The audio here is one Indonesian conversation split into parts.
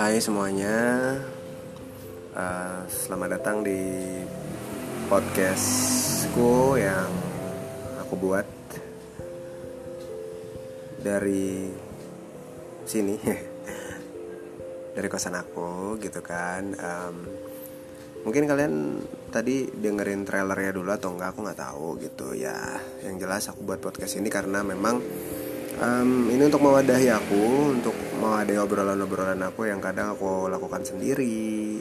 Hai semuanya, uh, selamat datang di podcastku yang aku buat dari sini, dari kosan aku gitu kan. Um, mungkin kalian tadi dengerin trailernya dulu atau enggak aku nggak tahu gitu ya. Yang jelas aku buat podcast ini karena memang um, ini untuk mewadahi aku untuk mewadahi obrolan-obrolan aku yang kadang aku lakukan sendiri.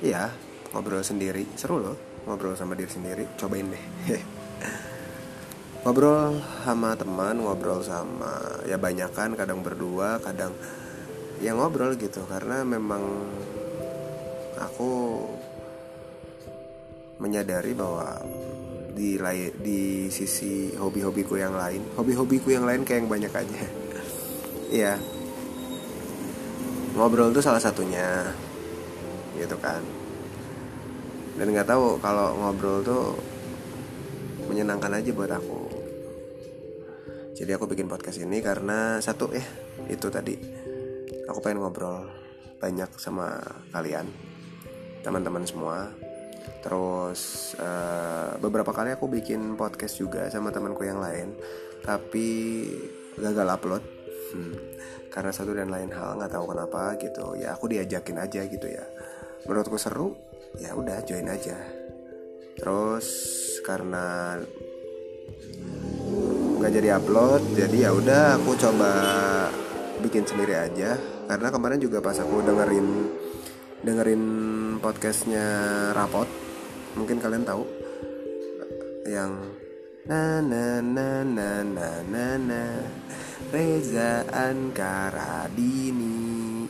Iya ngobrol sendiri. Seru loh ngobrol sama diri sendiri. Cobain deh. Ngobrol sama teman ngobrol sama ya banyak kan kadang berdua kadang ya ngobrol gitu. Karena memang aku menyadari bahwa di di sisi hobi-hobiku yang lain. Hobi-hobiku yang lain kayak yang banyak aja. Iya. Ngobrol itu salah satunya gitu kan. Dan nggak tahu kalau ngobrol tuh menyenangkan aja buat aku. Jadi aku bikin podcast ini karena satu eh itu tadi. Aku pengen ngobrol banyak sama kalian teman-teman semua terus uh, beberapa kali aku bikin podcast juga sama temanku yang lain tapi gagal upload. Hmm, karena satu dan lain hal nggak tahu kenapa gitu. Ya aku diajakin aja gitu ya. Menurutku seru ya udah join aja. Terus karena nggak jadi upload jadi ya udah aku coba bikin sendiri aja. Karena kemarin juga pas aku dengerin dengerin podcastnya rapot. Mungkin kalian tahu yang na na na na na na na. Reza Ankaradini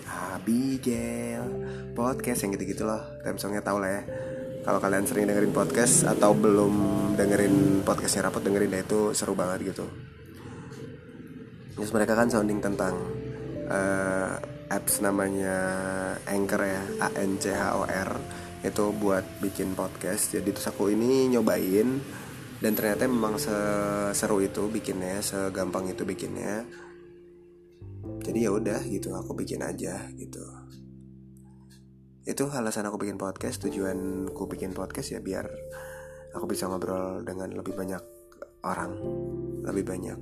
Abigail. Podcast yang gitu-gitu loh theme songnya tau lah ya. Kalau kalian sering dengerin podcast atau belum dengerin podcastnya rapot dengerin deh itu seru banget gitu. Terus mereka kan sounding tentang uh, apps namanya Anchor ya A N C H O R itu buat bikin podcast. Jadi terus aku ini nyobain dan ternyata memang seseru itu bikinnya segampang itu bikinnya. Jadi ya udah gitu aku bikin aja gitu. Itu alasan aku bikin podcast tujuanku bikin podcast ya biar aku bisa ngobrol dengan lebih banyak orang lebih banyak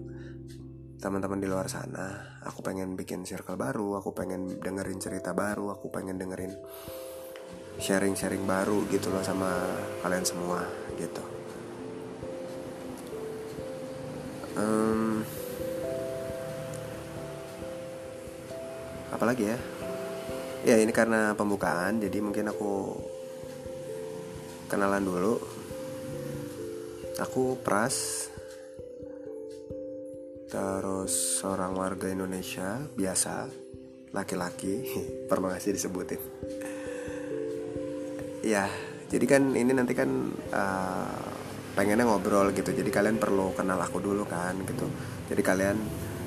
teman-teman di luar sana aku pengen bikin circle baru aku pengen dengerin cerita baru aku pengen dengerin sharing-sharing baru gitu loh sama kalian semua gitu. Um, apalagi ya? Ya ini karena pembukaan jadi mungkin aku kenalan dulu. Aku Pras terus seorang warga Indonesia biasa laki-laki. Pernah masih disebutin? Ya jadi kan ini nanti kan uh, pengennya ngobrol gitu. Jadi kalian perlu kenal aku dulu kan gitu. Jadi kalian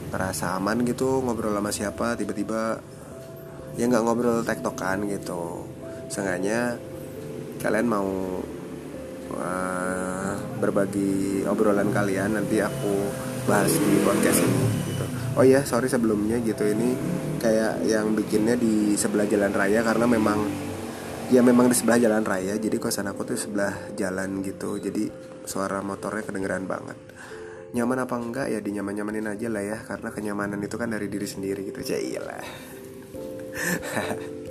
merasa aman gitu ngobrol sama siapa tiba-tiba ya nggak ngobrol tektokan gitu. Seenggaknya kalian mau uh, berbagi obrolan kalian nanti aku bahas di podcast ini gitu. Oh iya sorry sebelumnya gitu ini kayak yang bikinnya di sebelah jalan raya karena memang ya memang di sebelah jalan raya jadi kosan aku tuh sebelah jalan gitu jadi suara motornya kedengeran banget. Nyaman apa enggak? Ya dinyaman nyamanin aja lah ya karena kenyamanan itu kan dari diri sendiri gitu lah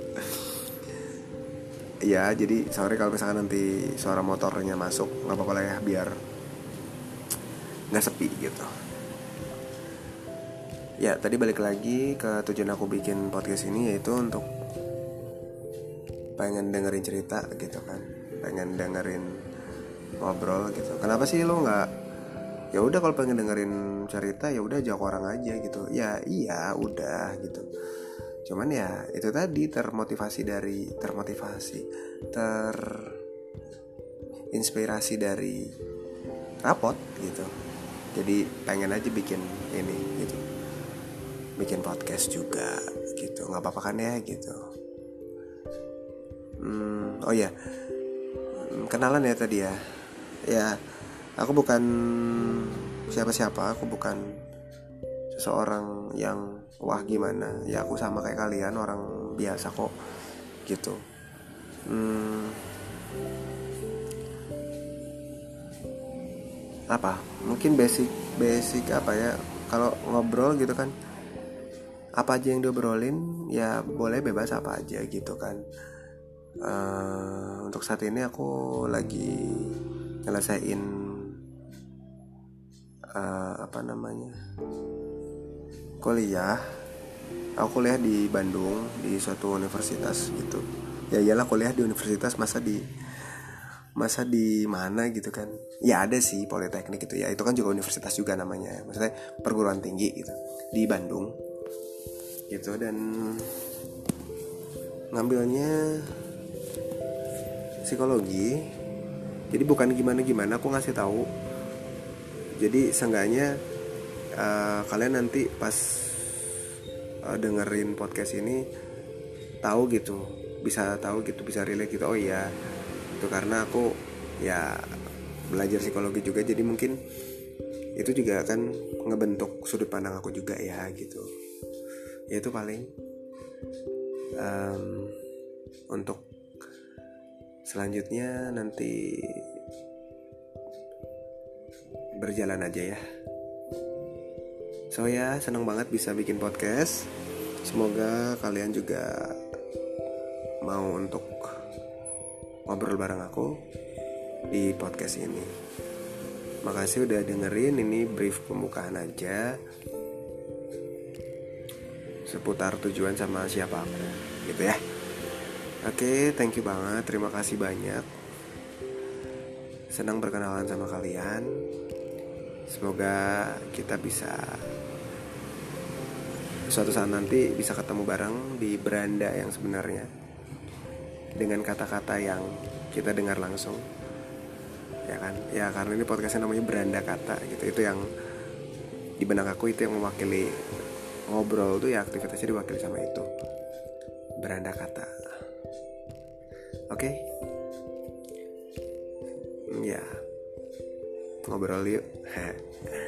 ya jadi sorry kalau misalkan nanti suara motornya masuk nggak apa-apa lah ya biar nggak sepi gitu. Ya tadi balik lagi ke tujuan aku bikin podcast ini yaitu untuk pengen dengerin cerita gitu kan. Pengen dengerin ngobrol gitu. Kenapa sih lo nggak ya udah kalau pengen dengerin cerita ya udah ajak orang aja gitu. Ya iya udah gitu. Cuman ya itu tadi termotivasi dari termotivasi ter inspirasi dari rapot gitu jadi pengen aja bikin ini gitu. Bikin podcast juga gitu. Nggak apa-apa kan ya gitu. Hmm, oh ya kenalan ya tadi ya. Ya aku bukan siapa-siapa. Aku bukan seseorang yang wah gimana? Ya aku sama kayak kalian orang biasa kok gitu. Hmm, apa? Mungkin basic basic apa ya? Kalau ngobrol gitu kan apa aja yang diobrolin ya boleh bebas apa aja gitu kan. Uh, untuk saat ini aku lagi nyelesain uh, apa namanya kuliah. Aku kuliah di Bandung di suatu universitas gitu. Ya iyalah kuliah di universitas masa di masa di mana gitu kan. Ya ada sih politeknik gitu ya. Itu kan juga universitas juga namanya maksudnya perguruan tinggi gitu di Bandung. Gitu dan ngambilnya psikologi. Jadi bukan gimana gimana aku ngasih tahu. Jadi seenggaknya uh, kalian nanti pas uh, dengerin podcast ini tahu gitu. Bisa tahu gitu bisa relate gitu. Oh iya itu karena aku ya belajar psikologi juga jadi mungkin itu juga akan ngebentuk sudut pandang aku juga ya gitu. Ya itu paling um, untuk selanjutnya nanti berjalan aja ya. So ya senang banget bisa bikin podcast. Semoga kalian juga mau untuk ngobrol bareng aku di podcast ini. Makasih udah dengerin ini brief pembukaan aja. Seputar tujuan sama siapa aku gitu ya. Oke thank you banget. Terima kasih banyak. Senang berkenalan sama kalian. Semoga kita bisa suatu saat nanti bisa ketemu bareng di beranda yang sebenarnya dengan kata-kata yang kita dengar langsung. Ya kan? Ya karena ini podcastnya namanya beranda kata gitu. Itu yang di benak aku itu yang mewakili ngobrol tuh ya aktivitasnya diwakili sama itu. Beranda kata. Oke? Okay? ya. Ngobrol yuk